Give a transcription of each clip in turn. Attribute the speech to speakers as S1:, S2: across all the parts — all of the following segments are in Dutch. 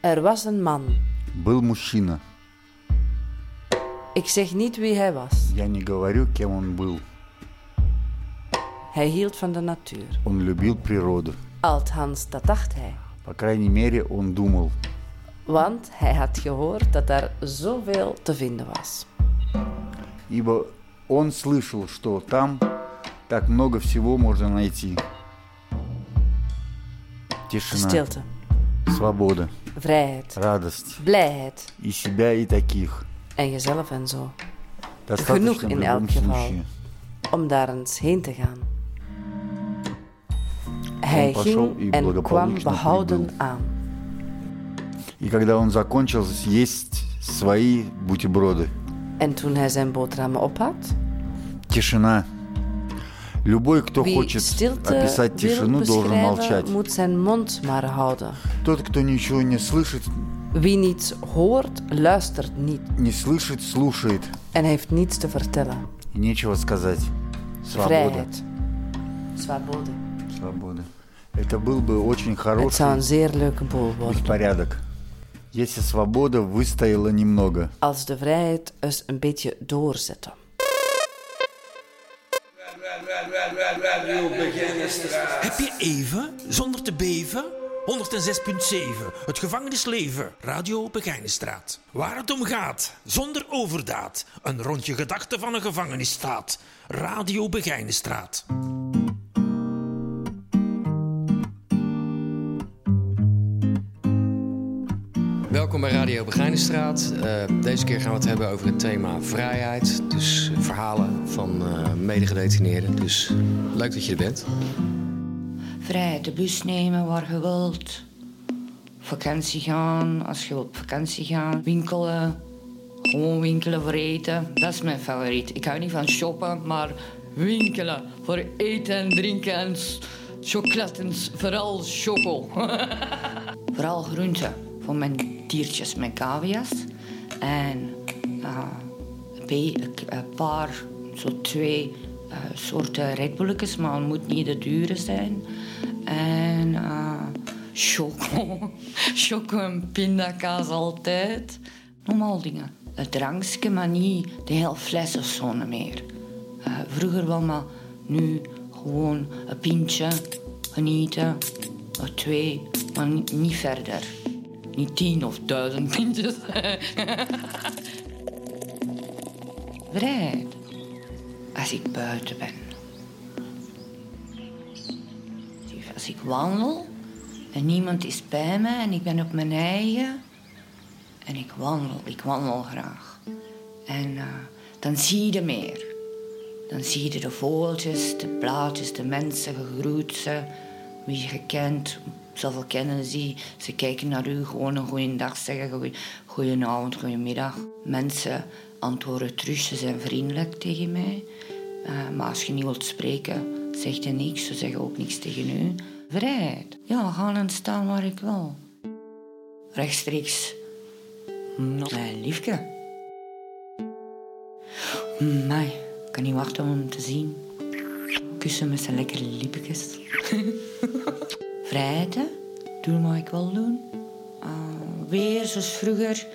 S1: Er was een man.
S2: Был мужчина.
S1: Ik zeg niet wie hij was.
S2: Я не говорю, кем он был.
S1: Hij hield van de natuur.
S2: Он любил природу.
S1: Althans, dat dacht hij.
S2: По крайней мере, он думал.
S1: Want hij had gehoord dat daar zoveel te vinden was.
S2: Ибо он слышал, что там так много всего можно найти. Тишина,
S1: Stilte,
S2: свобода,
S1: vrijheid,
S2: радость.
S1: blijheid
S2: И себя, и таких.
S1: en jezelf en zo.
S2: Достаточно в
S1: in
S2: любом
S1: elk geval.
S2: случае.
S1: Om daar eens heen te gaan. Hij
S2: пошел и
S1: ging en kwam
S2: благополучно
S1: behouden
S2: прибыл.
S1: aan.
S2: И когда он закончил съесть свои бутерброды,
S1: En toen hij zijn boterhammen op had,
S2: тишина. Любой, кто хочет
S1: stilte
S2: описать тишину, должен молчать. Тот, кто ничего не слышит,
S1: Wie niets hoort, luistert niet
S2: не слышит, слушает.
S1: en heeft niets te vertellen.
S2: И нечего сказать. Свобода.
S1: Свобода.
S2: Свобода. Это был бы очень хороший
S1: worden.
S2: беспорядок. Если свобода выстояла немного.
S1: Als de vrijheid eens een beetje doorzette.
S3: Heb je even, zonder te beven? 106.7, het gevangenisleven, Radio Begijnenstraat. Waar het om gaat, zonder overdaad. Een rondje gedachten van een gevangenisstaat. Radio Begijnenstraat.
S4: Welkom bij Radio Begijnenstraat. Eh, deze keer gaan we het hebben over het thema vrijheid. Dus verhalen van eh medegedetineerden. Dus leuk dat je er bent.
S5: Vrij de bus nemen waar je wilt. Vakantie gaan als je wilt op vakantie gaan. Winkelen. Gewoon winkelen voor eten. Dat is mijn favoriet. Ik hou niet van shoppen, maar winkelen. Voor eten en drinken en s- chocolade en s- vooral choco. vooral groenten voor mijn diertjes, mijn cavia's. En eh, een paar, zo twee eh, soorten Red Bulletjes, maar het moet niet de dure zijn. En eh choco. choco en pindakaas altijd. Normaal dingen. Een drankje, maar niet de hele fles of zo niet meer. Vroeger wel, maar nu gewoon een pintje, genieten. Of twee, maar niet verder. Niet tien of duizend pintjes. Vrijheid. Als ik buiten ben. Als ik wandel en niemand is bij me en ik ben op mijn eigen en ik wandel, ik wandel graag. En eh, dan zie je meer. Dan zie je de vogeltjes, de blaadjes, de mensen, je groet ze, wie je kent. Zoveel kennen ze. Ze kijken naar u, gewoon een goede dag zeggen, goeie- goedenavond, goedemiddag. Mensen antwoorden terug, ze zijn vriendelijk tegen mij. Eh, maar als je niet wilt spreken, zegt hij niks. Ze zeggen ook niks tegen u. Vrijheid. Ja, gaan en staan waar ik wil. Rechtstreeks. Mijn liefje. Mij, ik kan niet wachten om hem te zien. Kussen met zijn lekkere lippetjes. Vrijheid, hè? Doen wat ik wil doen. Ah, weer zoals vroeger.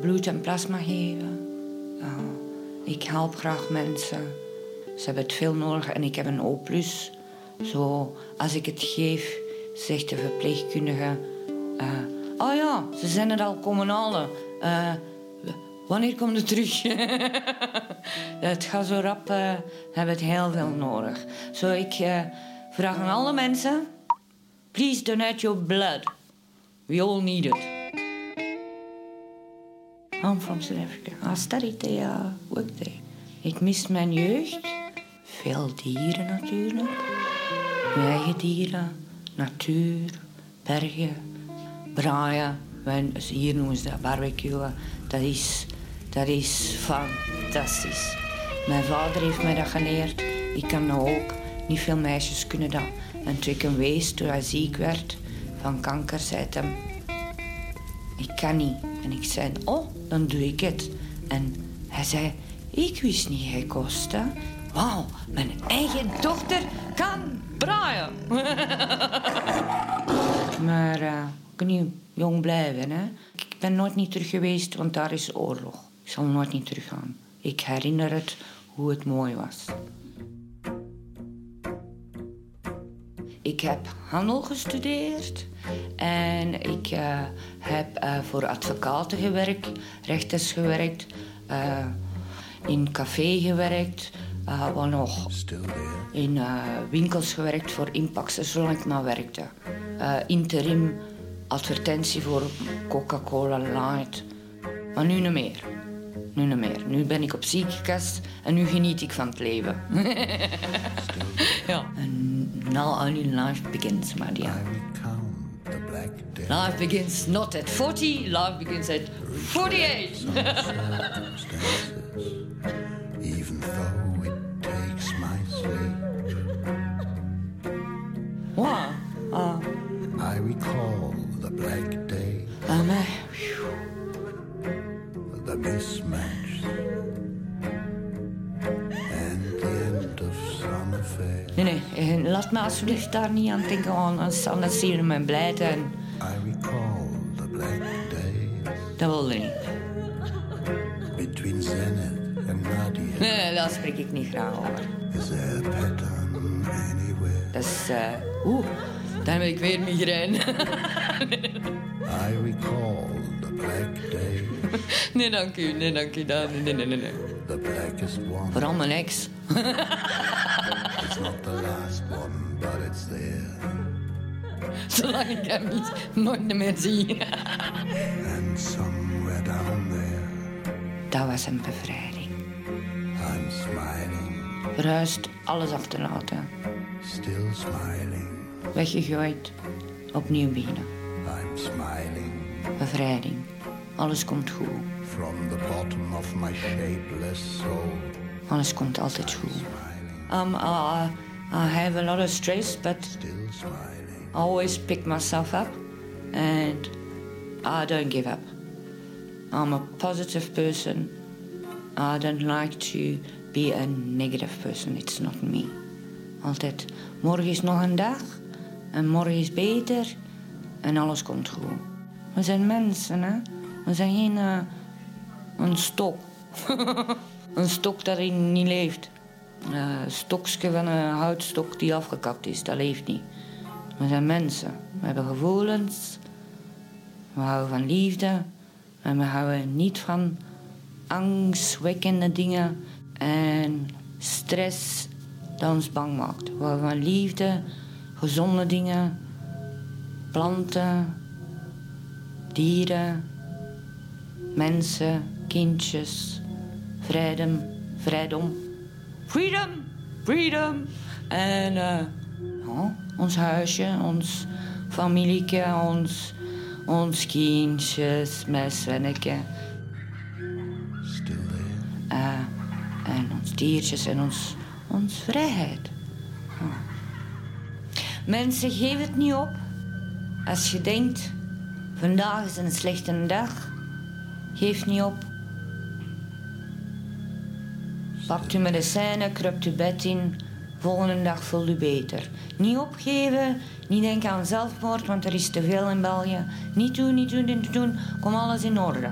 S5: Bloed en plasma geven. Ah, ik help graag mensen. Ze hebben het veel nodig en ik heb een O+. Zo, als ik het geef, zegt de verpleegkundige... eh, oh ja, ze zijn er al komen halen. Eh, wanneer komt het terug? het gaat zo rap, eh hebben het heel veel nodig. Zo, ik eh, vraag aan alle mensen... Please donate your blood. We all need it. I'm from South Africa. I studied there, worked there. Ik mis mijn jeugd. Veel dieren natuurlijk. Uw eigen dieren, natuur, bergen, braaien. Hier noemen ze dat barbecuen. Dat is, dat is fantastisch. Mijn vader heeft mij dat geleerd. Ik kan dat ook. Niet veel meisjes kunnen dat. En toen ik hem wees, toen hij ziek werd van kanker, zei hij. Ik kan niet. En ik zei, oh, dan doe ik het. En hij zei, ik wist niet, hij kost, hè. Wauw, mijn eigen dochter kan braaien. maar uh, ik kan jong blijven. Hè? Ik ben nooit niet terug geweest, want daar is oorlog. Ik zal nooit niet teruggaan. Ik herinner het hoe het mooi was. Ik heb handel gestudeerd en ik uh, heb uh, voor advocaten gewerkt, rechters gewerkt, uh, in café gewerkt, wat nog? In winkels gewerkt voor Impact, zolang ik maar werkte. interim advertentie voor Coca-Cola Light. Maar nu niet meer. Nu niet meer. Nu ben ik op ziekenkast en nu geniet ik van het leven. ja. And now only life begins, my dear. Life begins not at 40, life begins at 48. Even though it takes my sleep. What? Uh, I recall the black day. Um, uh, the mismatch. And the end of summer fair. Nee, nee, eh, laat me alsjeblieft daar niet aan denken. Anders, anders zie je me blij zijn. I recall the black days. Dat wilde niet. Between Zenith and Nadia. Nee, daar spreek ik niet graag over. Is there a pattern anywhere? Dat is, uh, oeh. Dan heb ik weer migraine. I recall black day. Nee, dank u. Nee, dank u. Nee, nee, nee, nee. The blackest one. Vooral mijn ex. it's not the last one, but it's there. Zolang ik hem niet nooit meer zie. And somewhere down there. Dat was een bevrijding. I'm smiling. Rust alles achterlaten. Still smiling weggegooid, opnieuw beginnen. I'm smiling. Bevrijding. Alles komt goed. From the bottom of my shapeless soul. Alles komt altijd goed. Um, uh, I have a lot of stress, but Still smiling. I always pick myself up and I don't give up. I'm a positive person. I don't like to be a negative person. It's not me. Altijd, morgen is nog een dag. En morgen is beter en alles komt goed. We zijn mensen, hè. We zijn geen uh, een stok. een stok dat niet leeft. Uh, een stokje van een houtstok die afgekapt is, dat leeft niet. We zijn mensen. We hebben gevoelens. We houden van liefde. En we houden niet van angstwekkende dingen en stress dat ons bang maakt. We houden van liefde gezonde dingen, planten, dieren, mensen, kindjes, vrijdom, vrijdom, freedom, freedom. En uh, oh, ons huisje, ons familieke, ons, ons kindjes met Svenneke. Uh, en ons diertjes en ons, ons vrijheid. Mensen, geef het niet op. Als je denkt, vandaag is een slechte dag, geef niet op. Pakt uw medicijnen, kruipt uw bed in, volgende dag voelt u beter. Niet opgeven, niet denken aan zelfmoord, want er is te veel in België. Niet doen, niet doen, niet doen, kom alles in orde.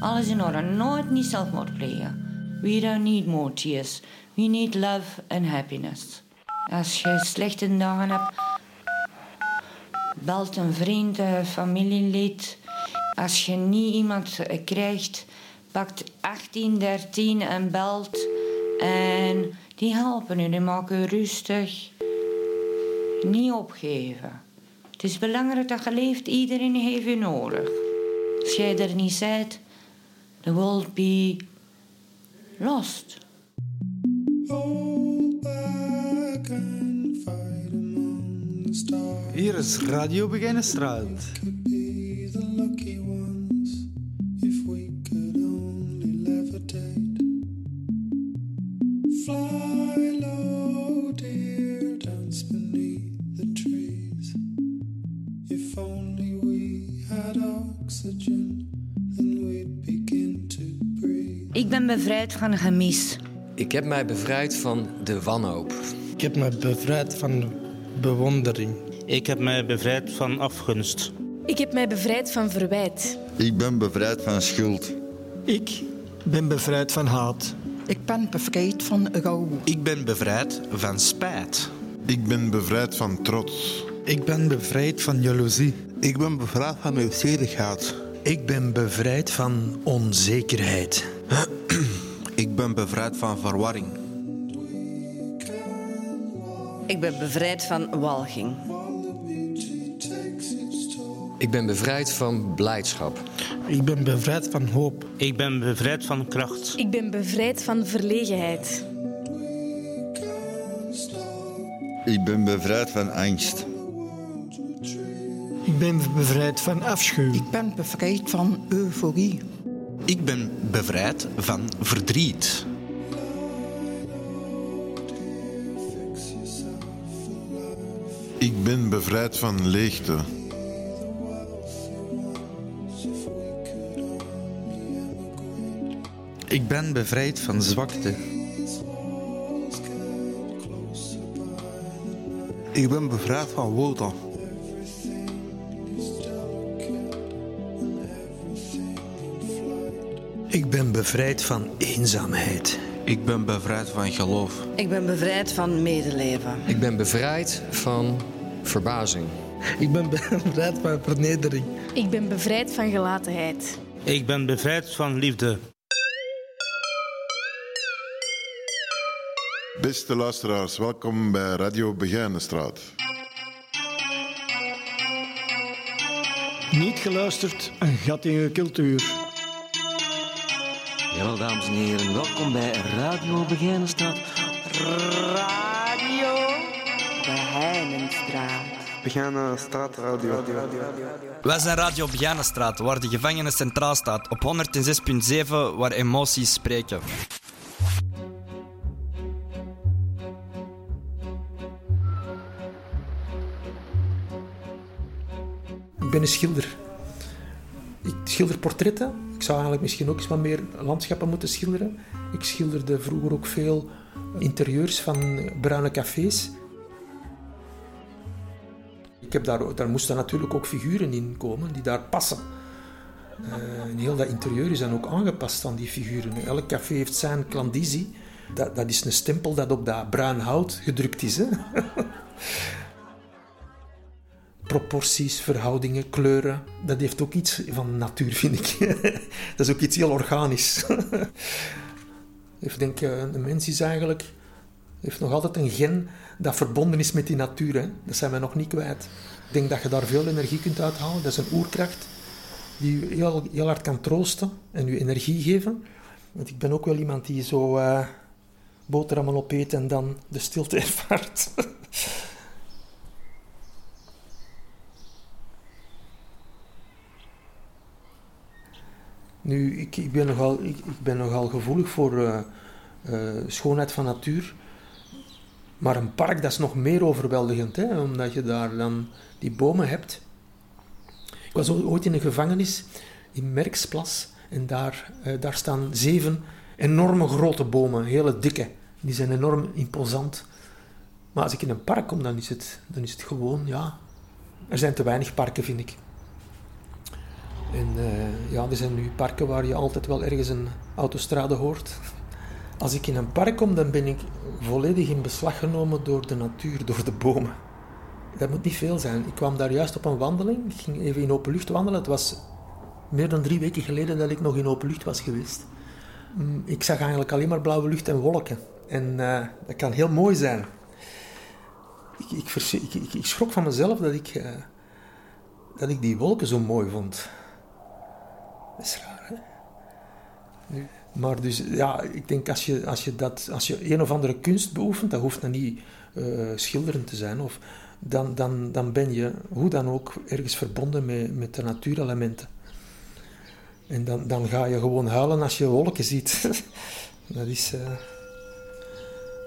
S5: Alles in orde, nooit niet zelfmoord plegen. We don't need more tears, we need love and happiness. Als je slechte dagen hebt, belt een vriend, een familielid. Als je niet iemand krijgt, pakt 1813 en belt. En die helpen je, die maken je rustig. Niet opgeven. Het is belangrijk dat je leeft, iedereen heeft je nodig. Als jij er niet bent, the world be lost.
S6: Hier is Radio Begijnenstraat.
S5: Ik ben bevrijd van gemis.
S7: Ik heb mij bevrijd van de wanhoop.
S8: Ik heb me bevrijd van bewondering.
S9: Ik heb mij bevrijd van afgunst.
S10: Ik heb mij bevrijd van verwijt.
S11: Ik ben bevrijd van schuld.
S12: Ik ben bevrijd van haat.
S13: Ik ben bevrijd van rouw.
S14: Ik ben bevrijd van spijt.
S15: Ik ben bevrijd van trots.
S16: Ik ben bevrijd van jaloezie.
S17: Ik ben bevrijd van nieuwsgierigheid.
S18: Ik ben bevrijd van onzekerheid.
S19: Ik ben bevrijd van verwarring.
S1: Ik ben bevrijd van walging.
S7: Ik ben bevrijd van blijdschap.
S8: Ik ben bevrijd van hoop.
S9: Ik ben bevrijd van kracht.
S10: Ik ben bevrijd van verlegenheid.
S11: Ik ben bevrijd van angst.
S12: Ik ben bevrijd van afschuw.
S13: Ik ben bevrijd van euforie.
S14: Ik ben bevrijd van verdriet.
S15: Ik ben bevrijd van leegte.
S16: Ik ben bevrijd van zwakte.
S17: Ik ben bevrijd van woede.
S18: Ik ben bevrijd van eenzaamheid.
S19: Ik ben bevrijd van geloof.
S1: Ik ben bevrijd van medeleven.
S7: Ik ben bevrijd van verbazing.
S8: Ik ben bevrijd van vernedering.
S10: Ik ben bevrijd van gelatenheid.
S9: Ik ben bevrijd van liefde.
S15: Beste luisteraars, welkom bij Radio Begijnenstraat.
S12: Niet geluisterd, een gat in je cultuur.
S20: Jawel, dames en heren, welkom bij Radio Begijnenstraat.
S1: Radio Begijnenstraat.
S16: Begijnenstraat Radio.
S21: Wij zijn Radio Begijnenstraat, waar de gevangenis centraal staat. Op 106.7, waar emoties spreken.
S3: Ik ben een schilder. Ik schilder portretten. Ik zou eigenlijk misschien ook eens wat meer landschappen moeten schilderen. Ik schilderde vroeger ook veel interieurs van bruine cafés. Ik heb daar, daar moesten natuurlijk ook figuren in komen die daar passen. Uh, en heel dat interieur is dan ook aangepast aan die figuren. Elk café heeft zijn klandizie. Dat, dat is een stempel dat op dat bruin hout gedrukt is. Hè? proporties, verhoudingen, kleuren. Dat heeft ook iets van natuur, vind ik. dat is ook iets heel organisch. ik denk, de mens is eigenlijk... heeft nog altijd een gen dat verbonden is met die natuur. Hè. Dat zijn we nog niet kwijt. Ik denk dat je daar veel energie kunt uithalen. Dat is een oerkracht die je heel, heel hard kan troosten en je energie geven. Want ik ben ook wel iemand die zo uh, boterhammen opeet en dan de stilte ervaart. Nu, ik, ik, ben, nogal, ik, ik ben nogal gevoelig voor uh, schoonheid van natuur. Maar een park, dat is nog meer overweldigend, hè, omdat je daar dan die bomen hebt. Ik was ooit in een gevangenis in Merksplas en daar, uh, daar staan zeven enorme grote bomen, hele dikke. Die zijn enorm imposant. Maar als ik in een park kom, dan is het, dan is het gewoon, ja... Er zijn te weinig parken, vind ik. En uh, ja, er zijn nu parken waar je altijd wel ergens een autostrade hoort. Als ik in een park kom, dan ben ik volledig in beslag genomen door de natuur, door de bomen. Dat moet niet veel zijn. Ik kwam daar juist op een wandeling. Ik ging even in open lucht wandelen. Het was meer dan drie weken geleden dat ik nog in open lucht was geweest. Ik zag eigenlijk alleen maar blauwe lucht en wolken. En uh, dat kan heel mooi zijn. Ik, ik, ik, schrok van mezelf dat ik, uh, dat ik die wolken zo mooi vond. Dat is raar, hè? Maar dus, ja, ik denk als je, als je, dat, als je een of andere kunst beoefent, dat hoeft dan niet uh, schilderen te zijn, of, dan, dan, dan ben je hoe dan ook ergens verbonden met, met de natuurelementen. En dan, dan ga je gewoon huilen als je wolken ziet. dat is...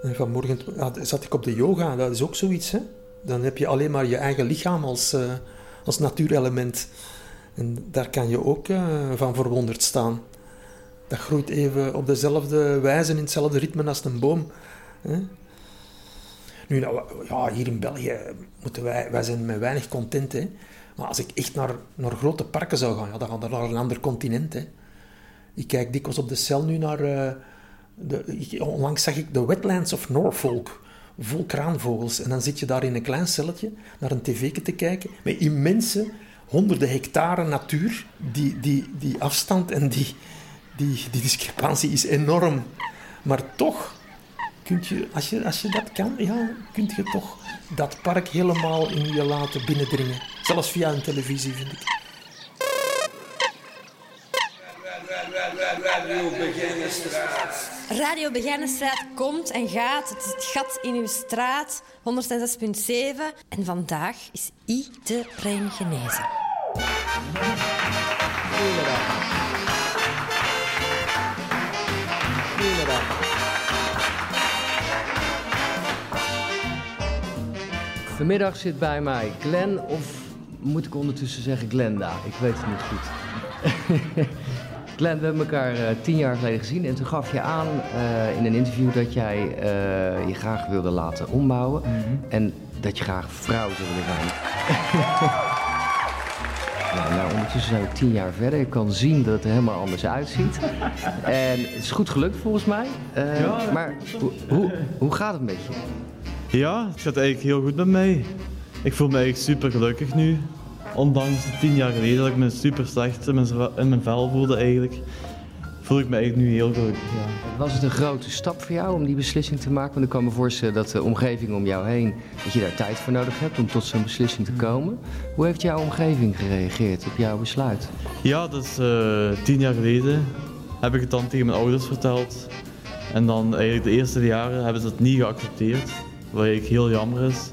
S3: Uh, vanmorgen zat ik op de yoga, dat is ook zoiets. Hè? Dan heb je alleen maar je eigen lichaam als, uh, als natuurelement. En daar kan je ook uh, van verwonderd staan. dat groeit even op dezelfde wijze, in hetzelfde ritme als een boom. Hè? Nu, nou, ja, hier in België moeten wij, wij zijn met weinig content. Hè? Maar als ik echt naar, naar grote parken zou gaan, ja, dan ga ik naar een ander continent. Hè? Ik kijk dikwijls op de cel nu naar... Uh, de, onlangs zag ik de Wetlands of Norfolk vol kraanvogels. En dan zit je daar in een klein celletje naar een tv te kijken met immense honderden hectare natuur. Die, die, die afstand en die, die, die discrepantie is enorm. Maar toch, kunt je, als, je, als je dat kan, ja, kun je toch dat park helemaal in je laten binnendringen. Zelfs via een televisie, vind ik.
S22: Radio Begijnenstraat komt en gaat. Het is het gat in uw straat, 106.7. En vandaag is iedereen genezen.
S23: Goedemiddag. Goedemiddag.
S4: Vanmiddag zit bij mij Glenn, of moet ik ondertussen zeggen Glenda? Ik weet het niet goed. Glenn, we hebben elkaar uh, tien jaar geleden gezien en toen gaf je aan uh, in een interview dat jij uh, je graag wilde laten ombouwen mm -hmm. en dat je graag vrouw zou willen zijn. nou, nou, ondertussen zijn we tien jaar verder. Ik kan zien dat het er helemaal anders uitziet. en het is goed gelukt volgens mij. Ja, maar hoe, hoe, hoe gaat het met je?
S24: Ja, het gaat eigenlijk heel goed met mij. Ik voel me eigenlijk super gelukkig nu. Ondanks tien jaar geleden dat ik me super slecht in mijn, in mijn vel voelde eigenlijk, voel ik me eigenlijk nu heel gelukkig. Ja.
S4: Was het een grote stap voor jou om die beslissing te maken? Want ik kan me voorstellen dat de omgeving om jou heen, dat je daar tijd voor nodig hebt om tot zo'n beslissing te komen. Hoe heeft jouw omgeving gereageerd op jouw besluit?
S24: Ja, dat is uh, tien jaar geleden. Heb ik het dan tegen mijn ouders verteld. En dan eigenlijk de eerste jaren hebben ze het niet geaccepteerd. Wat eigenlijk heel jammer is.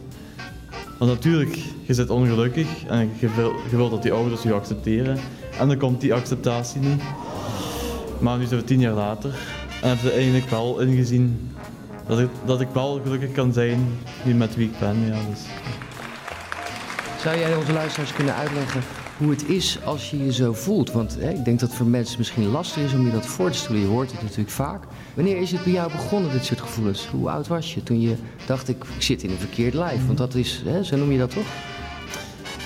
S24: Want natuurlijk, je zit ongelukkig en je wil, je wilt dat die ouders je accepteren. En dan komt die acceptatie niet. Maar nu zijn we tien jaar later en hebben ze eigenlijk wel ingezien dat ik, dat ik wel gelukkig kan zijn met wie ik ben. Ja, dus.
S4: Zou jij onze luisteraars kunnen uitleggen hoe het is als je je zo voelt? Want hè, ik denk dat het voor mensen misschien lastig is om je dat voor te stellen. Je hoort het natuurlijk vaak. Wanneer is het bij jou begonnen, dit soort gevoelens? Hoe oud was je toen je dacht, ik, ik zit in een verkeerd lijf? Want dat is, hè, zo noem je dat toch?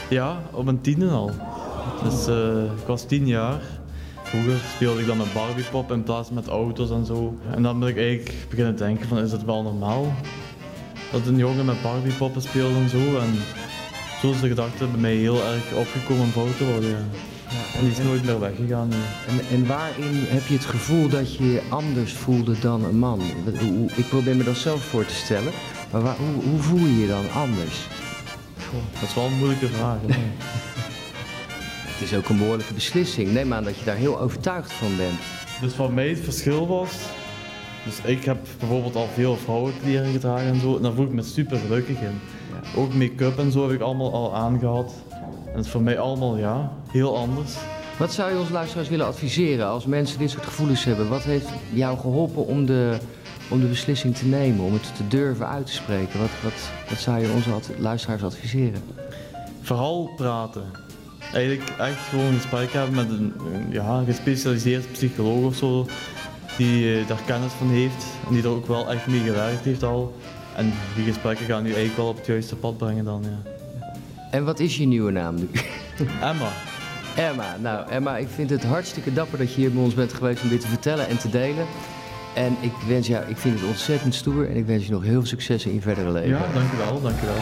S24: Ja, op een tiende al. Dus uh, ik was tien jaar. Vroeger speelde ik dan met Barbiepop in plaats met auto's en zo. En dan ben ik eigenlijk beginnen denken van, is het wel normaal? Dat een jongen met Barbiepoppen speelt en zo. En zo is de gedachte bij mij heel erg opgekomen om te worden. Ja. Ja, en die is nooit meer weggegaan. Nee.
S4: En, en, waarin heb je het gevoel dat je je anders voelde dan een man? Ik probeer me dat zelf voor te stellen. Maar waar, hoe, hoe, voel je je dan anders?
S24: Goh, dat is wel een moeilijke vraag.
S4: het is ook een behoorlijke beslissing. Neem aan dat je daar heel overtuigd van bent.
S24: Dus wat mij het verschil was... Dus ik heb bijvoorbeeld al veel vrouwenkleren gedragen en zo. En daar voel ik me super gelukkig in. Ook make-up en zo heb ik allemaal al aangehad. En het is voor mij allemaal ja, heel anders.
S4: Wat zou je ons luisteraars willen adviseren als mensen dit soort gevoelens hebben? Wat heeft jou geholpen om de, om de beslissing te nemen, om het te durven uit te spreken? Wat, wat, wat zou je onze luisteraars adviseren?
S24: Vooral praten. Eigenlijk echt gewoon een gesprek hebben met een, ja, gespecialiseerd psycholoog of zo, die eh, daar kennis van heeft en die er ook wel echt mee gewerkt heeft al. En die gesprekken gaan nu eigenlijk wel op het juiste pad brengen dan, ja.
S4: En wat is je nieuwe naam nu?
S24: Emma.
S4: Emma. Nou, Emma, ik vind het hartstikke dapper dat je hier bij ons bent geweest om dit te vertellen en te delen. En ik wens jou, ik vind het ontzettend stoer en ik wens je nog heel veel succes in je verdere leven.
S24: Ja, dankjewel, dankjewel.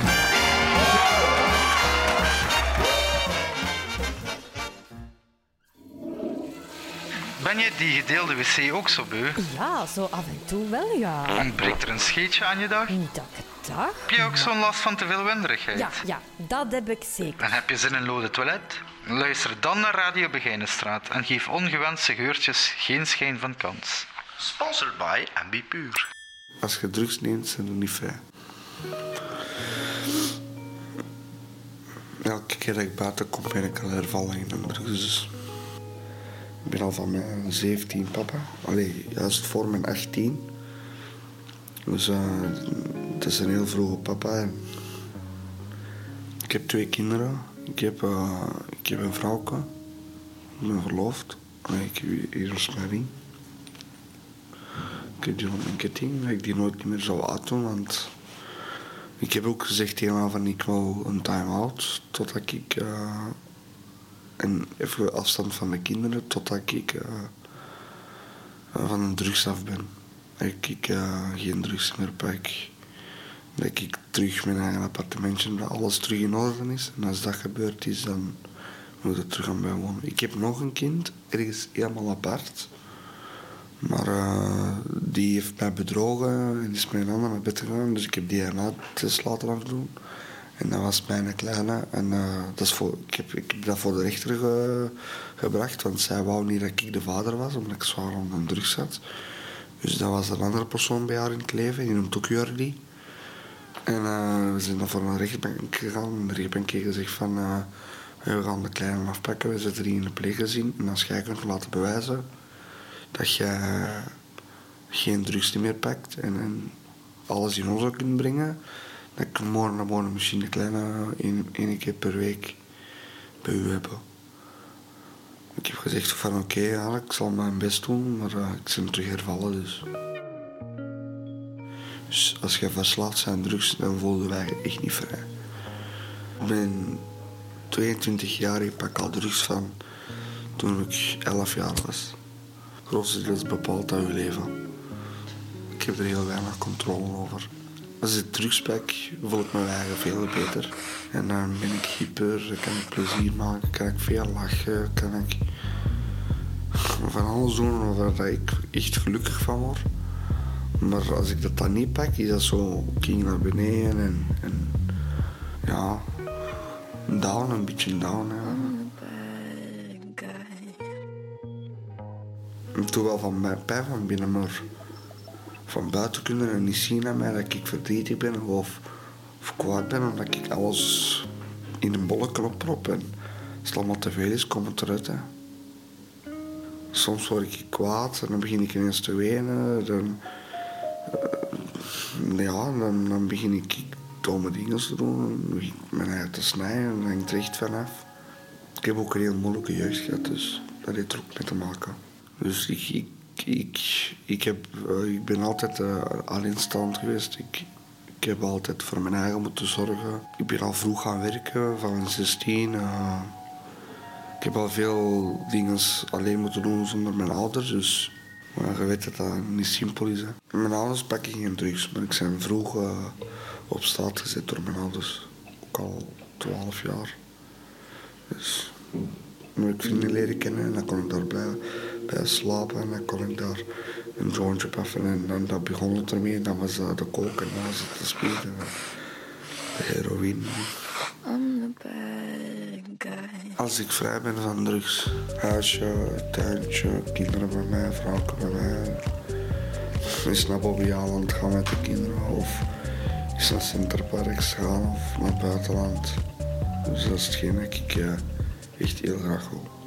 S25: Ben je die gedeelde wc ook zo beu?
S22: Ja, zo af en toe wel, ja.
S25: Ontbreekt er een scheetje aan je dag?
S22: Niet dat ik het.
S25: Heb je ook zo'n last van te veel winderigheid?
S22: Ja, ja, dat heb ik zeker.
S25: En heb je zin in lode toilet? Luister dan naar Radio Begijnenstraat en geef ongewenste geurtjes geen schijn van kans. Sponsored by MB Puur.
S17: Als je drugs neemt, zijn er niet vrij. Elke keer dat ik buiten kom, ben ik al hervallen in een drugs. Ik ben al van mijn 17 papa. Allee, juist voor mijn 18. Dus uh, het is een heel vroege papa. Ik heb twee kinderen. Ik heb, uh, ik heb een vrouwke. Ik ben verloofd. Allee, ik heb een smerring. Ik heb die rond mijn ketting, dat ik die nooit meer zou uitdoen, want ik heb ook gezegd haar van ik wil een time-out totdat ik en even afstand van mijn kinderen totdat ik uh, van een drugs af ben. Dat ik uh, geen drugs meer pak. Dat ik terug mijn eigen appartementje, dat alles terug in orde is. En als dat gebeurd is, dan moet ik terug gaan bijwonen. Ik heb nog een kind, ergens helemaal apart. Maar uh, die heeft mij bedrogen en is met een ander naar bed gegaan. Dus ik heb DNA-test laten afdoen. En dat was mijn kleine. En uh, dat is voor, ik, heb, ik heb dat voor de rechter ge, gebracht. Want zij wou niet dat ik de vader was, omdat ik zwaar onder drugs zat. Dus dat was een andere persoon bij haar in het leven. Die noemt ook Jordi. En uh, we zijn dan voor een rechtbank gegaan. De rechtbank heeft gezegd van... we gaan de kleine afpakken. We zetten die in de pleeggezin. En als jij kunt laten bewijzen dat je geen drugs meer pakt en, en alles in orde kunt brengen, kan ik morgen naar misschien een kleine één keer per week bij u hebben. Ik heb gezegd van oké, okay, ik zal mijn best doen, maar uh, ik ben terug hervallen dus. Dus als je verslaafd zijn drugs, dan voelden wij echt niet vrij. Ik ben 22 jaar, ik pak al drugs van toen ik 11 jaar was grootste deel bepaalt uit je leven. Ik heb er heel weinig controle over. Als ik drugs pak, voel ik me eigen veel beter. En dan ben ik hyper, kan ik plezier maken, kan ik veel lachen, kan ik van alles doen waar ik echt gelukkig van word. Maar als ik dat dan niet pak, is dat zo king naar beneden en, en ja, down, een beetje down. Ja. toch wel van mijn pijn van binnen, maar van buiten kunnen en niet zien aan mij dat ik verdrietig ben of, of kwaad ben omdat ik alles in een bolletje opprop. En als het allemaal te veel is, komt het eruit. Soms word ik kwaad en dan begin ik ineens te wenen. Dan, uh, ja, dan, dan begin ik domme dingen te doen. Dan begin ik mijn eigen te snijden en hangt er echt vanaf. Ik heb ook een heel moeilijke jeugd gehad, dus dat heeft er ook mee te maken. Dus ik, ik, ik, heb, uh, ik ben altijd uh, alleenstaand geweest. Ik, ik heb altijd voor mijn eigen moeten zorgen. Ik ben al vroeg gaan werken, van 16. Uh, ik heb al veel dingen alleen moeten doen zonder mijn ouders. Dus maar je weet dat dat niet simpel is. Hè. Mijn ouders pakken geen drugs, maar ik ben vroeg op straat gezet door mijn ouders. Ook al 12 jaar. Dus maar ik vrienden leren kennen en dan kon ik daar blijven bij slapen en dan kon ik daar een jointje paffen en dan dat begon het ermee. Dan was dat de kook en dan was het de speed en de heroïne. Als ik vrij ben van drugs, huisje, tuintje, kinderen bij mij, vrouwen bij mij. Is naar Bobby Aland gaan met de kinderen of is naar Centerparks gaan of naar het buitenland. Dus dat is hetgeen dat ik ja, echt heel graag wil.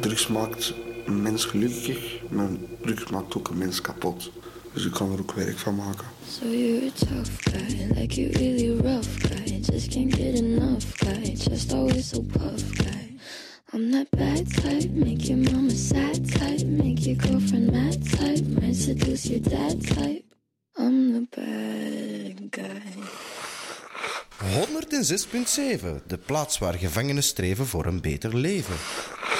S17: Drugs maakt een mens gelukkig, maar drugs maakt ook een mens kapot. Dus ik kan er ook werk van maken.
S26: So you're a tough guy, like you really rough guy. Just can't get enough guy, just always so puff guy. I'm that bad type, make your mama sad type, make your girlfriend mad type, might seduce your dad type. I'm the bad guy.
S14: 106.7, de plaats waar gevangenen streven voor een beter leven.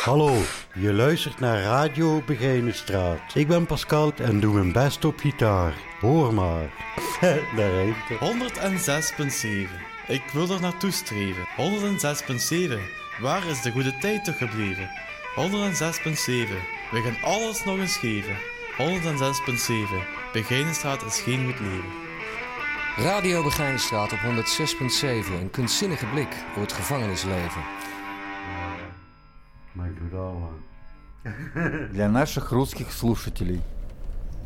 S27: Hallo, je luistert naar Radio Begijnenstraat. Ik ben Pascal en doe mijn best op gitaar. Hoor maar. Daar rijmt
S24: 106.7. Ik wil er naartoe streven. 106.7. Waar is de goede tijd toch gebleven? 106.7. We gaan alles nog eens geven. 106.7. Begijnenstraat is geen goed leven.
S28: Radio Begijnenstraat op 106.7. Een kunstzinnige blik op het gevangenisleven.
S2: Для наших русских слушателей.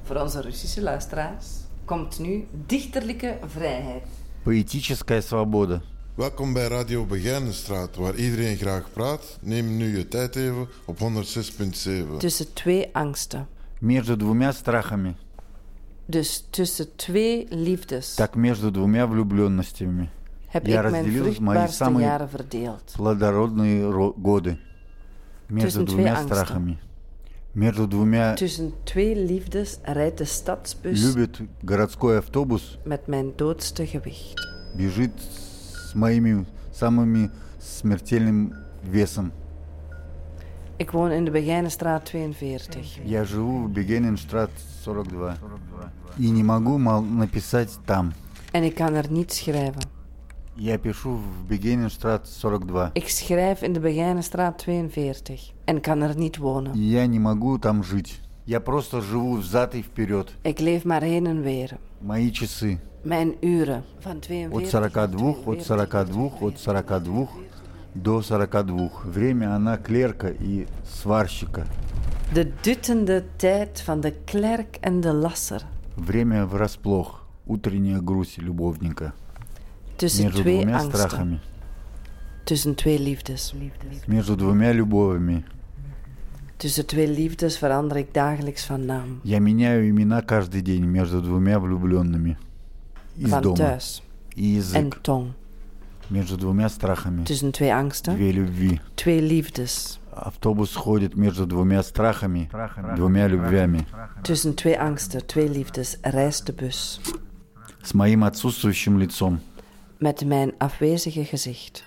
S1: Voor onze Russische luisteraars komt nu dichterlijke vrijheid.
S2: Поэтическая свобода.
S15: Welkom bij Radio Begijnenstraat, waar iedereen graag praat. Neem nu je tijd even op 106.7.
S1: Tussen twee angsten.
S2: Между двумя страхами.
S1: Dus tussen twee liefdes.
S2: Так между двумя влюбленностями.
S1: Heb
S2: Я
S1: ik mijn
S2: разделил мои
S1: vruchtbaarste
S2: самые
S1: jaren verdeeld.
S2: плодородные ро- годы. Между
S1: Tussen twee
S2: двумя
S1: angsten.
S2: страхами. Между двумя
S1: Tussen twee liefdes rijdt de stadsbus
S2: любит городской автобус,
S1: met mijn doodste gewicht.
S2: бежит с моими самыми смертельным весом.
S1: Ik woon in de Begijnenstraat 42.
S2: Я живу в Бегененштрат 42. И не могу мол, написать там.
S1: En ik kan er niet schrijven.
S2: Я пишу в Бегененштрат 42.
S1: Ik schrijf in de Begijnenstraat 42 en kan er niet wonen.
S2: Я не могу там жить. Я просто живу взад и вперед.
S1: Ik leef maar heen en weer.
S2: Мои часы.
S1: Mijn uren van
S2: От
S1: 42
S2: 42, от 42, от 42 До 42. Время она клерка и сварщика.
S1: De duttende tijd van de klerk en de lasser.
S2: Время врасплох. Утренняя грусть любовника.
S1: Tussen
S2: Между
S1: twee
S2: двумя
S1: angsten.
S2: страхами.
S1: Tussen twee liefdes.
S2: Между двумя любовями.
S1: Tussen twee liefdes verander ik dagelijks van naam.
S2: Я меняю имена каждый день между двумя влюбленными. Из
S1: Van
S2: дома.
S1: thuis
S2: И
S1: en
S2: язык.
S1: tong.
S2: Между двумя страхами.
S1: Tussen twee angsten.
S2: Две любви.
S1: Twee liefdes.
S2: Автобус ходит между двумя страхами, двумя любвями.
S1: Tussen twee angsten, twee liefdes reist de bus.
S2: С моим отсутствующим лицом.
S1: Met mijn afwezige gezicht.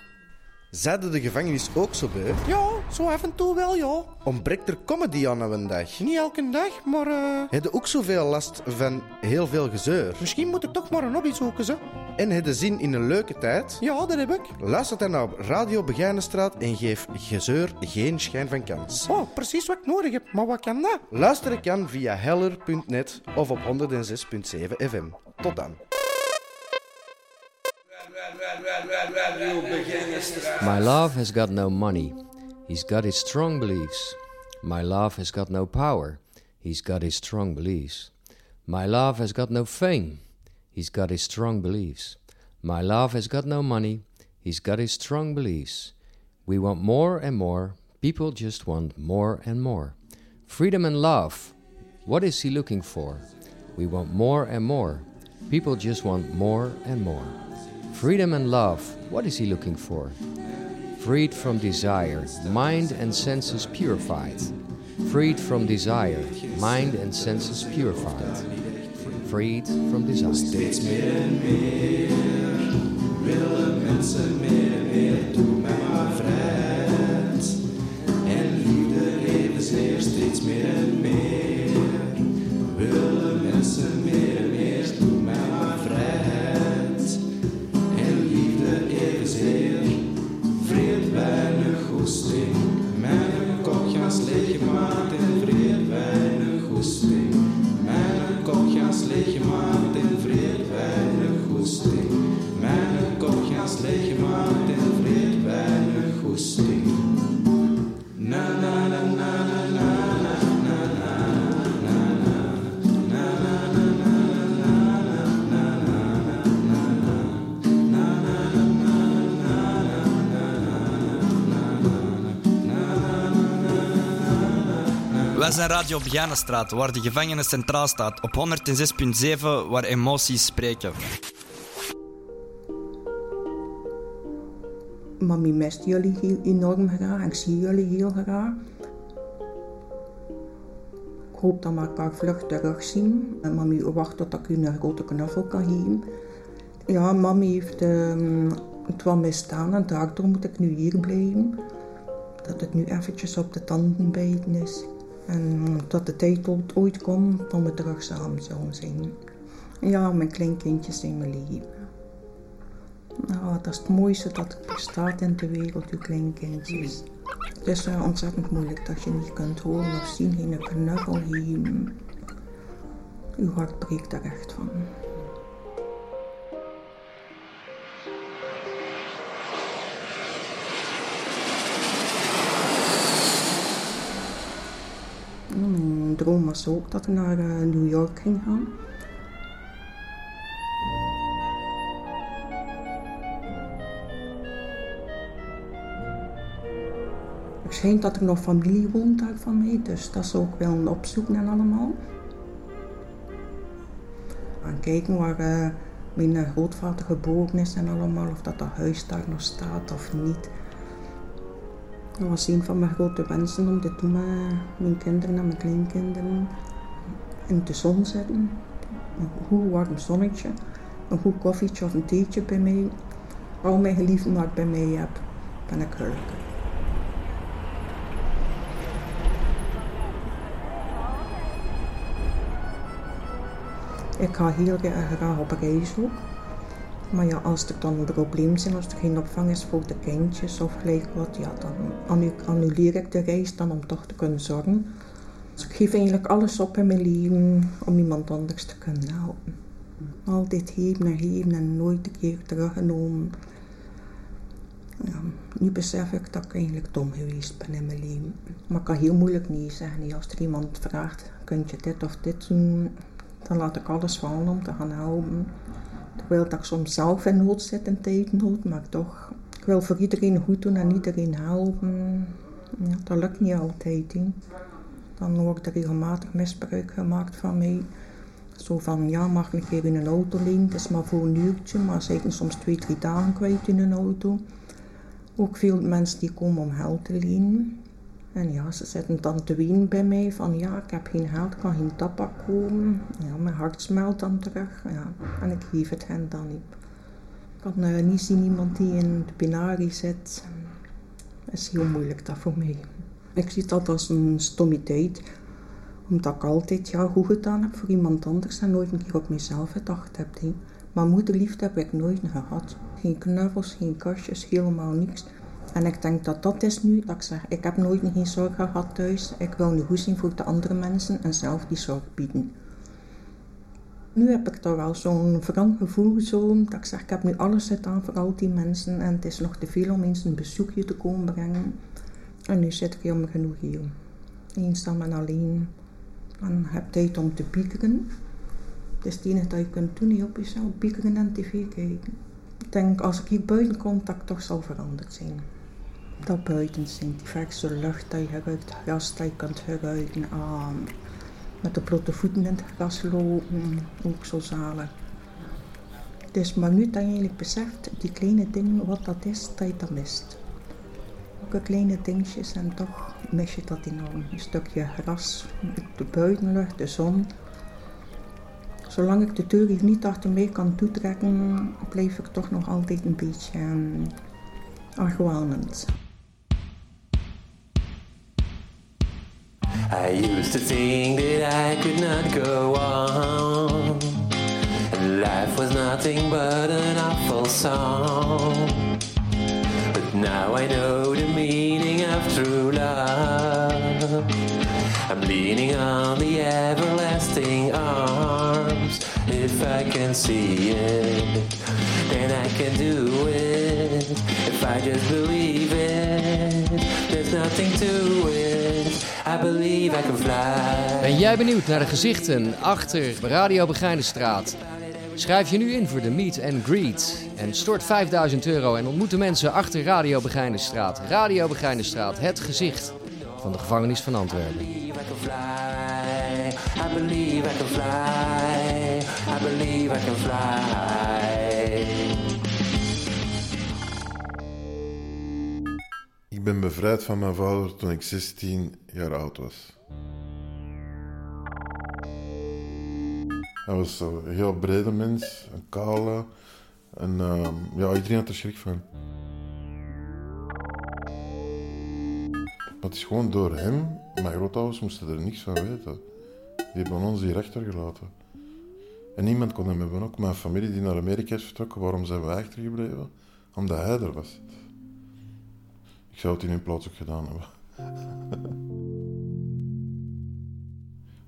S14: Zeiden de gevangenis ook zo bij?
S29: Ja, zo af en toe wel, ja.
S14: Ontbreekt er comedy aan een dag?
S29: Niet elke dag, maar eh,
S14: Heb je ook zoveel last van heel veel gezeur?
S29: misschien moet ik toch maar een hobby zoeken, ze.
S14: En heb je zin in een leuke tijd?
S29: Ja, dat heb ik.
S14: Luister dan naar Radio Begijnenstraat en geef gezeur geen schijn van kans.
S29: Oh, precies wat ik nodig heb. Maar wat kan dat?
S14: Luisteren kan via heller.net of op 106.7 FM. Tot dan.
S28: My love has got no money. He's got his strong beliefs. My love has got no power. He's got his strong beliefs. My love has got no fame. He's got his strong beliefs. My love has got no money. He's got his strong beliefs. We want more and more. People just want more and more. Freedom and love. What is he looking for? We want more and more. People just want more and more. Freedom and love. What is he looking for? Freed from desire, mind and senses purified. Freed from desire, mind and senses purified. Freed from desire.
S21: Wij zijn Radio Begijnenstraat, waar de gevangenis centraal staat. Op 106.7, waar emoties spreken.
S30: Mami mist jullie heel enorm graag. Ik zie jullie heel graag. Ik hoop dat we elkaar vlug terugzien. En mami wacht tot ik u een grote knuffel kan geven. Ja, mami heeft ehm, het wel misstaan en daardoor moet ik nu hier blijven. Dat het nu eventjes op de tanden bijten is. En dat de tijd ooit- komt dat we terug samen zouden zijn. Ja, mijn kleinkindjes zijn mijn leven. Nou, dat is het mooiste dat er bestaat in de wereld, uw kleinkindjes. Het is eh, ontzettend moeilijk dat je niet kunt horen of zien, geen knuffel geven. Uw hart breekt er echt van. Droom was ook dat ik naar eh, New York ging gaan. Het schijnt dat er nog familie woont daar van mij, dus dat zou ik wel opzoeken en allemaal. Gaan kijken waar eh, mijn grootvader geboren is en allemaal, of dat dat huis daar nog staat of niet. Dat was een van mijn grote wensen om dit met mijn kinderen en mijn kleinkinderen. In de zon zitten, een goed warm zonnetje, een goed koffietje of een theetje bij mij. Al mijn geliefden wat ik bij mij heb, ben ik gelukkig. Ik ga heel graag op reis ook. Maar ja, als er dan een probleem is, als er geen opvang is voor de kindjes of gelijk wat, ja, dan annu- annuleer ik de reis dan om toch te kunnen zorgen. Dus ik geef eigenlijk alles op in mijn leven om iemand anders te kunnen helpen. Altijd geven en geven en nooit een keer teruggenomen. Ja, nu besef ik dat ik eigenlijk dom geweest ben in mijn leven. Maar ik kan heel moeilijk nee zeggen. Als er iemand vraagt, kun je dit of dit doen, dan laat ik alles vallen om te gaan helpen. Terwijl dat ik soms zelf in nood zit, in tijdnood, maar toch, ik wil voor iedereen goed doen en iedereen helpen. Ja, dat lukt niet altijd. hè. Dan wordt er regelmatig misbruik gemaakt van mij. Zo van, ja, mag ik even een auto lenen? Het is maar voor een uurtje, maar ze zijn soms twee, drie dagen kwijt in een auto. Ook veel mensen die komen om geld te lenen. En ja, ze zitten dan te wenen bij mij van ja, ik heb geen geld, ik kan geen tabak kopen. Ja, mijn hart smelt dan terug. Ja, en ik geef het hen dan niet. Ik kan eh, niet zien iemand die in de penarie zit. Dat is heel moeilijk dat voor mij. Ik zie dat als een stommiteit. Omdat ik altijd ja, goed gedaan heb voor iemand anders en nooit een keer op mezelf gedacht heb. Maar moederliefde heb ik nooit gehad. Geen knuffels, geen kastjes, helemaal niks. En ik denk dat dat is nu, dat ik zeg, ik heb nooit geen zorg gehad thuis. Ik wil nu goed zien voor de andere mensen en zelf die zorg bieden. Nu heb ik toch wel zo'n wrang gevoel, zo, dat ik zeg, ik heb nu alles gedaan voor al die mensen en het is nog te veel om eens een bezoekje te komen brengen. En nu zit ik jammer genoeg hier. Eenzaam en alleen. En heb tijd om te piekeren. Het is het enige dat je kunt doen, hier op jezelf, piekeren en tv kijken. Ik denk, als ik hier buiten kom, dat ik toch zal veranderd zijn. Dat buiten zijn, die verse lucht dat je ruikt, gras dat je kunt ruiken. Ah, met de blote voeten in het gras lopen, ook zo. Het is maar nu dat je eigenlijk beseft, die kleine dingen, wat dat is, dat je dat mist. Ook kleine dingetjes en toch mis je dat enorm. Een stukje gras, de buitenlucht, de zon. Zolang ik de deur niet achter mij kan toetrekken, blijf ik toch nog altijd een beetje um, argwanend.
S31: I used to think that I could not go on. And life was nothing but an awful song. But now I know the meaning of true love. I'm leaning on the everlasting arms. If I can see it, then I can do it. If I just believe it, there's nothing to it. I believe I can fly.
S28: Ben jij benieuwd naar de gezichten achter Radio Begijnenstraat? Schrijf je nu in voor de Meet and Greet en stort 5000 euro en ontmoet de mensen achter Radio Begijnenstraat. Radio Begijnenstraat, het gezicht van de gevangenis van Antwerpen.
S31: I can fly. I believe I can fly. I believe I can fly.
S15: Ik ben bevrijd van mijn vader toen ik 16 jaar oud was. Hij was een heel brede mens, een kale. En ehm, ja, iedereen had er schrik van. Maar het is gewoon door hem. Mijn grootouders moesten er niks van weten. Die hebben ons hier achtergelaten. En niemand kon hem hebben. Ook mijn familie die naar Amerika is vertrokken. Waarom zijn wij achtergebleven? Omdat hij er was. Zou het in hun plaats ook gedaan hebben.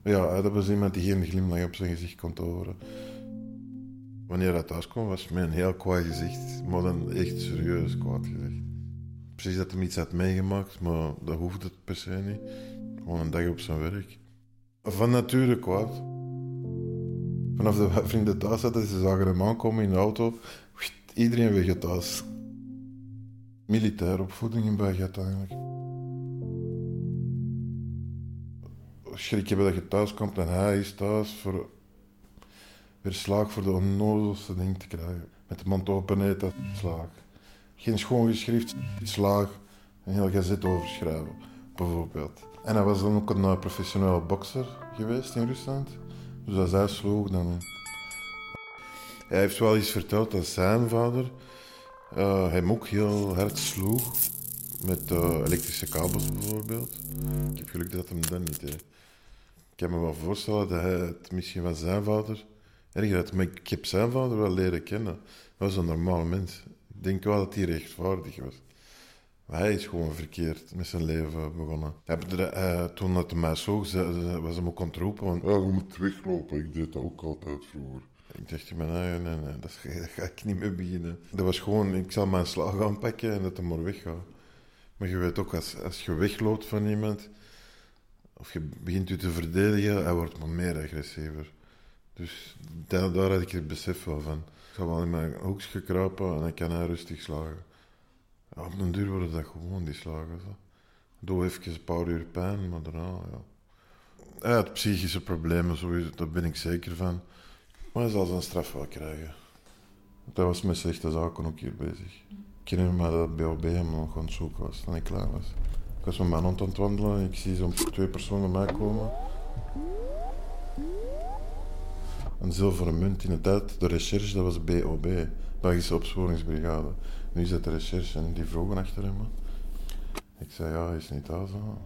S15: ja, dat was iemand die geen glimlach op zijn gezicht kon toveren. Wanneer hij thuis kwam, was een heel kwaad gezicht. Maar dan echt serieus kwaad gezicht. Precies dat hij iets had meegemaakt, maar dat hoefde het per se niet. Gewoon een dag op zijn werk. Van nature kwaad. Vanaf de vrienden thuis zaten, ze zagen hem aankomen in de auto. Iedereen weg thuis. Militair opvoeding in België uiteindelijk. Schrik je dat je thuis komt en hij is thuis voor weer slaag voor de onnozelste ding te krijgen. Met de mond open eten, slaag. Geen schoon geschrift, slaag. een heel gazet overschrijven, bijvoorbeeld. En hij was dan ook een eh, professionele bokser geweest in Rusland. Dus als hij sloeg, dan... Hij heeft wel eens verteld dat zijn vader eh, hem ook heel hard sloeg. Met eh, elektrische kabels bijvoorbeeld. Ik heb geluk dat hem dat niet deed. Ik kan me wel voorstellen dat hij het misschien van zijn vader erger. Maar ik heb zijn vader wel leren kennen. Hij was een normaal mens. Ik denk wel dat hij rechtvaardig was. Maar hij is gewoon verkeerd met zijn leven begonnen. Hij, hij, toen dat hij mij ze- was hem ook aan roepen. Want,
S32: Ja, je moet weglopen. Ik deed dat ook altijd vroeger.
S15: Ik dacht in mijn nee, nee, dat, ga ik niet mee beginnen. Dat was gewoon, ik zal mijn slag aanpakken en dat hij maar weggaat. Maar je weet ook, als, als je wegloopt van iemand, of je begint je te verdedigen, hij wordt maar meer agressiever. Dus daar, daar had ik het besef van. Ik ga wel in mijn hoekje kruipen en dan kan hij rustig slagen. Ja, op den duur worden dat gewoon die slagen. Zo. Doe even een paar uur pijn, maar daarna, ja. Hij had psychische problemen, sowieso, daar ben ik zeker van. Maar hij zal zijn straf wel krijgen. Hij was met slechte zaken ook hier bezig. Ik herinner me dat BOB hem nog aan het zoeken was, toen ik klaar was. Ik was met mijn hond aan het wandelen en ik zie zo'n twee personen mij komen. Een zilveren munt in de tijd, de recherche, dat was BOB, Belgische Opsporingsbrigade. Nu dat de recherche en die vroegen achter hem. Ik zei, ja, hij is niet daar zo.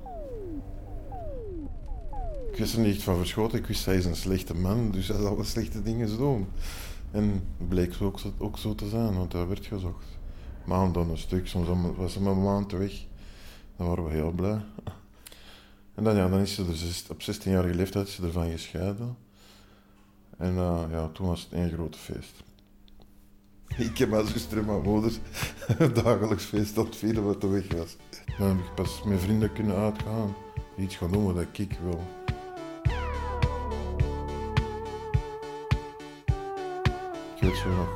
S15: Ik wist er niet van verschoten. Ik wist, hij is een slechte man, dus hij zal wel slechte dingen doen. En bleek zo ook, zo, te zijn, want hij werd gezocht. Maand aan een stuk, soms was maar een maand weg. Dan waren we heel blij. En dan, ja, dan is ze er op 16-jarige leeftijd is ze ervan gescheiden. En eh, ja, toen was het één groot feest. Ik heb mijn zuster en mijn moeder dagelijks feest aan het vieren wat er weg was. Dan heb ik pas met vrienden kunnen uitgaan. Iets gaan doen wat ik wil. Weet zo nog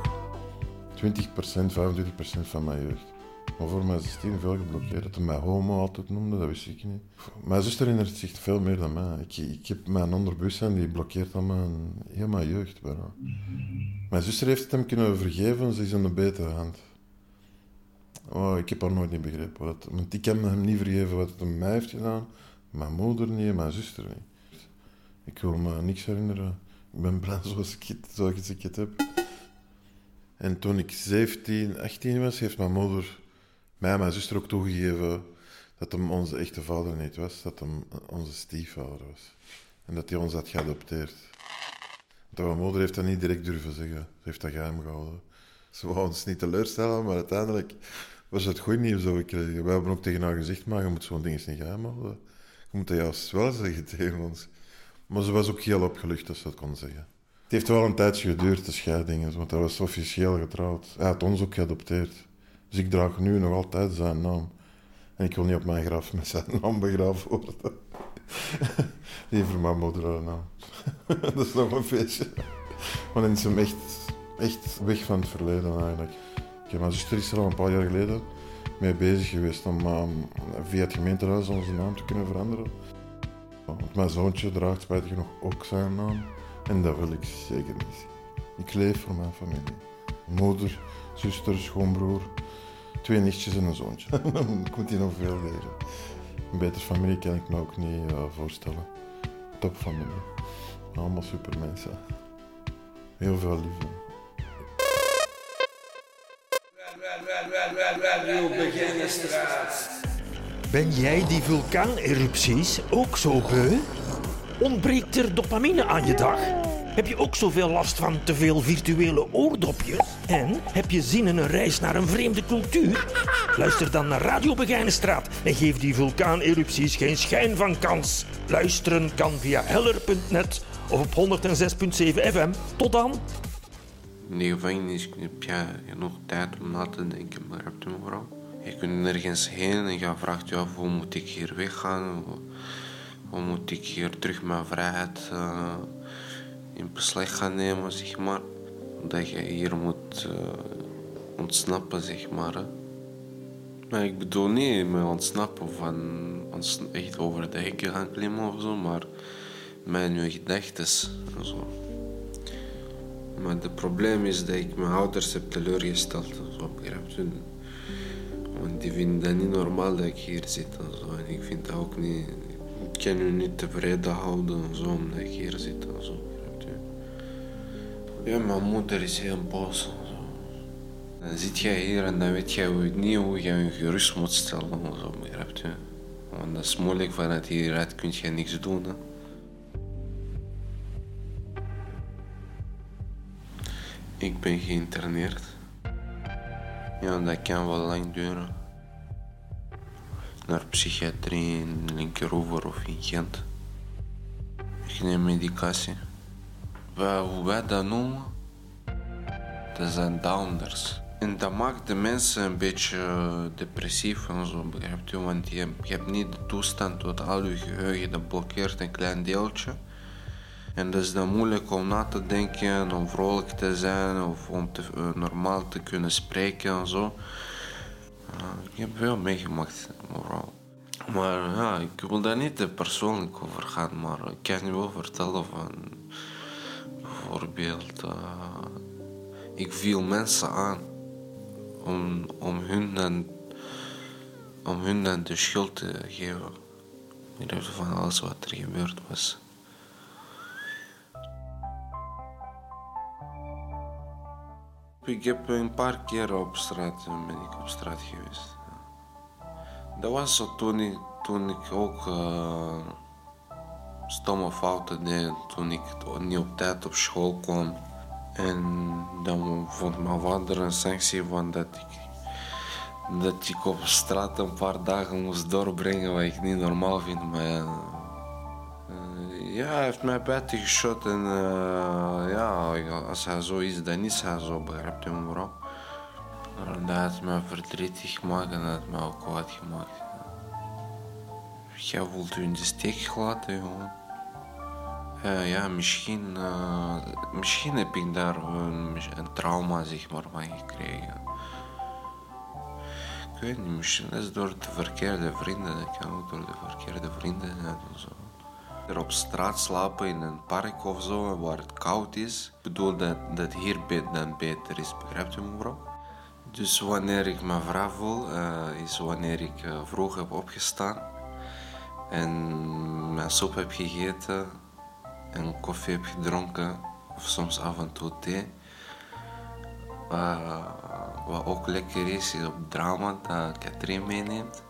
S15: 20%, 25% van mijn jeugd. Maar voor mij is het veel geblokkeerd. Dat hij mij homo altijd noemde, dat wist ik niet. Mijn zuster herinnert zich veel meer dan mij. Ik, ik heb mijn onderbewustzijn, die blokkeert al mijn, heel mijn jeugd. Mijn zuster heeft het hem kunnen vergeven, ze is aan de betere hand. Oh, ik heb haar nooit niet begrepen. Want ik kan hem niet vergeven wat het mij heeft gedaan. Mijn moeder niet mijn zuster niet. Ik wil me niks herinneren. Ik ben blij zoals ik het, zoals ik het heb. En toen ik 17, 18 was, heeft mijn moeder mij en mijn zuster ook toegegeven dat hem onze echte vader niet was, dat hem onze stiefvader was. En dat hij ons had geadopteerd. Dat mijn moeder heeft dat niet direct durven zeggen. Ze heeft dat geheim gehouden. Ze wou ons niet teleurstellen, maar uiteindelijk was het goed nieuws dat we kregen. Hebben ook tegen haar gezegd, maar je moet zo'n ding eens niet geheim houden. Je moet dat juist wel zeggen tegen ons. Maar ze was ook heel opgelucht dat ze dat kon zeggen. Het heeft wel een tijdje geduurd, de scheiding, want hij was officieel getrouwd. Hij had ons ook geadopteerd. Dus ik draag nu nog altijd zijn naam. En ik wil niet op mijn graf met zijn naam begraven worden. Liever mijn moeder haar naam. dat is nog een feestje. Maar dan is hem echt, echt weg van het verleden eigenlijk. Heb mijn zuster is er al een paar jaar geleden mee bezig geweest om ehm, via het gemeentehuis onze naam te kunnen veranderen. Want mijn zoontje draagt spijtig genoeg ook zijn naam. En dat wil ik zeker niet. Ik leef voor mijn familie. Moeder, zuster, schoonbroer, twee nichtjes en een zoontje. Dan moet hij nog veel leren. Een betere familie kan ik me ook niet eh, voorstellen. Topfamilie. Allemaal super mensen. Heel veel liefde.
S33: Ben jij die vulkaanerupties ook zo beu? Ontbreekt er dopamine aan je dag? Heb je ook zoveel last van te veel virtuele oordopjes? En heb je zin in een reis naar een vreemde cultuur? Luister dan naar Radio Begijnenstraat en geef die vulkaanerupties geen schijn van kans. Luisteren kan via heller.net of op 106.7 FM. Tot dan!
S34: In de gevangenis heb je genoeg tijd om na te denken, begrijpt u me vooral? Je kunt nergens heen en je vraagt je af, hoe moet ik hier weggaan? Hoe, moet ik hier terug mijn vrijheid eh, in beslag gaan nemen, zeg maar? Dat je hier moet eh, ontsnappen, zeg maar. Ik bedoel niet met ontsnappen van echt over de hekken gaan klimmen of zo, maar je gedachten en zo. Maar het probleem is dat ik mijn ouders heb teleurgesteld. Zo? Want die vinden dat niet normaal dat ik hier zit en zo. En ik vind dat ook niet... Kan u niet tevreden houden en zo, omdat ik hier zit en zo. Ja, mijn moeder is heel boos. Dan zit jij hier en dan weet jij niet hoe je je gerust moet stellen en zo, begrijpt u? Want dat is moeilijk, vanuit hieruit kun je niks doen. Ik ben geïnterneerd. Ja, dat kan wel lang duren. Naar psychiatrie in Linkeroever of in Gent. Ik neem medicatie. Wa- Hoe wij dat noemen, dat zijn downers. En dat maakt de mensen een beetje eh, depressief en zo, begrijpt u? Want je, je hebt niet de toestand tot al je geheugen, dat blokkeert een klein deeltje. En dat is dan moeilijk om na te denken, om vrolijk te zijn of om te, eh, normaal te kunnen spreken en zo. Ik heb veel meegemaakt. Maar ja, ik wil daar niet te persoonlijk over gaan, maar ik kan je wel vertellen van bijvoorbeeld, eh, ik viel mensen aan om, om, hun om hun de schuld te geven. Van alles wat er gebeurd was. Ik heb een paar keer op straat, ben ik op straat geweest. Dat was zo toen ik, toen ik ook eh, stomme fouten deed. Toen ik niet op tijd op school kwam. En dan vond mijn vader een sanctie van dat ik, dat ik op straat een paar dagen moest doorbrengen wat ik niet normaal vind. Maar ja, hij heeft mij buiten geschot en eh, ja, als hij zo is, dan is hij zo, begrijpt u mevrouw? Maar Dat heeft mij verdrietig gemaakt en dat heeft mij ook kwaad gemaakt. Jij voelt u in de steek gelaten, jongen. Eh, ja, misschien, eh, misschien heb ik daar een, een trauma zeg maar, van gekregen. Ik weet niet, misschien is het door de verkeerde vrienden. Dat kan ook door de verkeerde vrienden zijn of zo. Er op straat slapen in een park of zo, waar het koud is. Ik bedoel dat, dat hier dan beter is, begrijpt u mevrouw? Dus wanneer ik me vrij voel, eh, is wanneer ik eh, vroeg heb opgestaan en mijn soep heb gegeten en koffie heb gedronken, of soms af en toe thee. Uh, wat ook lekker is, is op drama dat Katrien meeneemt.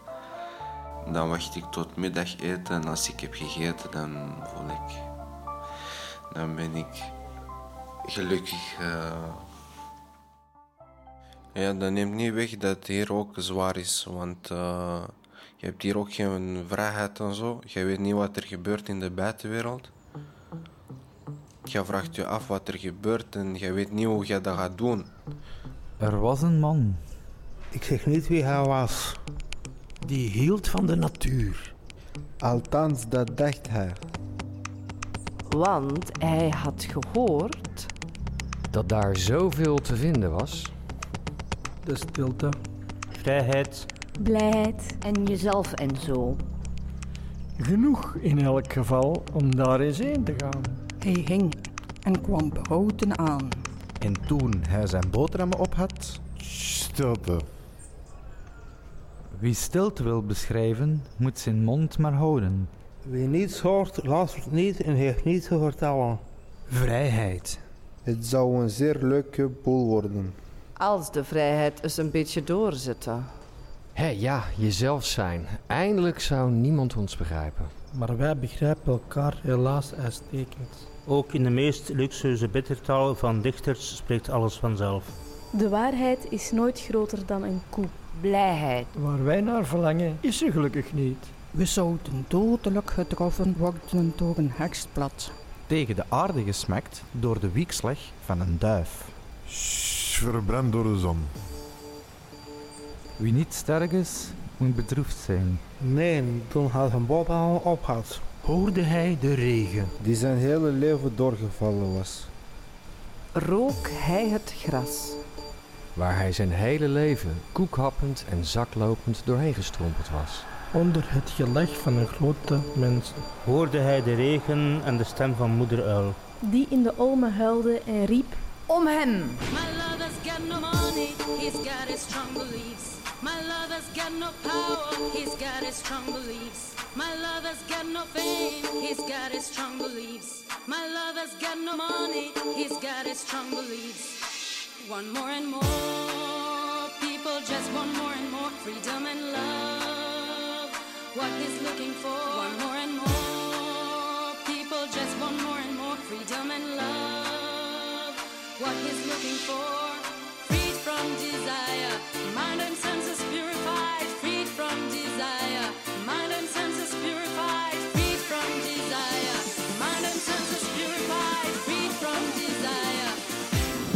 S34: Dan wacht ik tot middageten en als ik heb gegeten, dan voel ik... Dan ben ik gelukkig. eh. Ja, dat neemt niet weg dat het hier ook zwaar is, want eh, je hebt hier ook geen vrijheid en zo. Je weet niet wat er gebeurt in de buitenwereld. Je vraagt je af wat er gebeurt en je weet niet hoe je dat gaat doen.
S35: Er was een man.
S36: Ik zeg niet wie hij was.
S35: Die hield van de natuur.
S36: Althans, dat dacht hij.
S1: Want hij had gehoord
S4: Dat daar zoveel te vinden was.
S36: De stilte.
S37: Vrijheid.
S38: Blijheid en jezelf en zo.
S37: Genoeg in elk geval om daar eens heen te gaan.
S39: Hij ging en kwam behouden aan.
S14: En toen hij zijn boterhammen op had,
S2: Stilte.
S35: Wie stilte wil beschrijven, moet zijn mond maar houden.
S36: Wie niets hoort, luistert niet en heeft niets te vertellen.
S37: Vrijheid.
S36: Het zou een zeer leuke boel worden.
S1: als de vrijheid eens een beetje doorzetten.
S4: Hé, ja, jezelf zijn. Eindelijk zou niemand ons begrijpen.
S36: Maar wij begrijpen elkaar helaas uitstekend.
S37: Ook in de meest luxueuze bittertaal van dichters spreekt alles vanzelf.
S38: De waarheid is nooit groter dan een koe.
S1: Blijheid.
S37: Waar wij naar verlangen, is er gelukkig niet.
S39: We zouden dodelijk getroffen worden door een hekstblad.
S14: tegen de aarde gesmakt door de wiekslag van een duif.
S15: Verbrand door de zon.
S35: Wie niet sterk is, moet bedroefd zijn.
S36: Nee, toen hij zijn boterham op had.
S37: Hoorde hij de regen.
S36: Die zijn hele leven doorgevallen was.
S1: Rook hij het gras.
S4: Waar hij zijn hele leven koekhappend en zaklopend doorheen gestrompeld was.
S36: Onder het geleg van een grote mens.
S37: Hoorde hij de regen en de stem van moeder uil.
S38: Die in de olmen huilde en riep: Om hem!
S26: My lover's got no money, he's got his strong beliefs. My love has got no power, he's got his strong beliefs. My love has got no fame, he's got his strong beliefs. My love has got no money, he's got his strong beliefs. One more and more, people just want more and more freedom and love. What he's looking for, one more and more, people just want more and more freedom and love. What he's looking for, freed from desire, mind and senses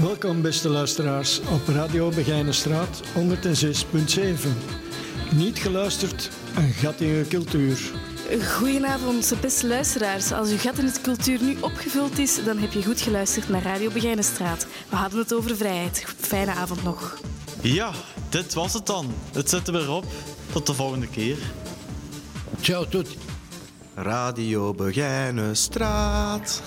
S37: Welkom beste luisteraars op Radio Begijnenstraat 106.7. Niet geluisterd, een gat in je cultuur.
S38: Goedenavond, beste luisteraars. Als uw gat in het cultuur nu opgevuld is, dan heb je goed geluisterd naar Radio Begijnenstraat. We hadden het over vrijheid. Fijne avond nog.
S24: Ja, dit was het dan. Het zit er weer op. Tot de volgende keer.
S14: Ciao tot. Radio Begijnenstraat.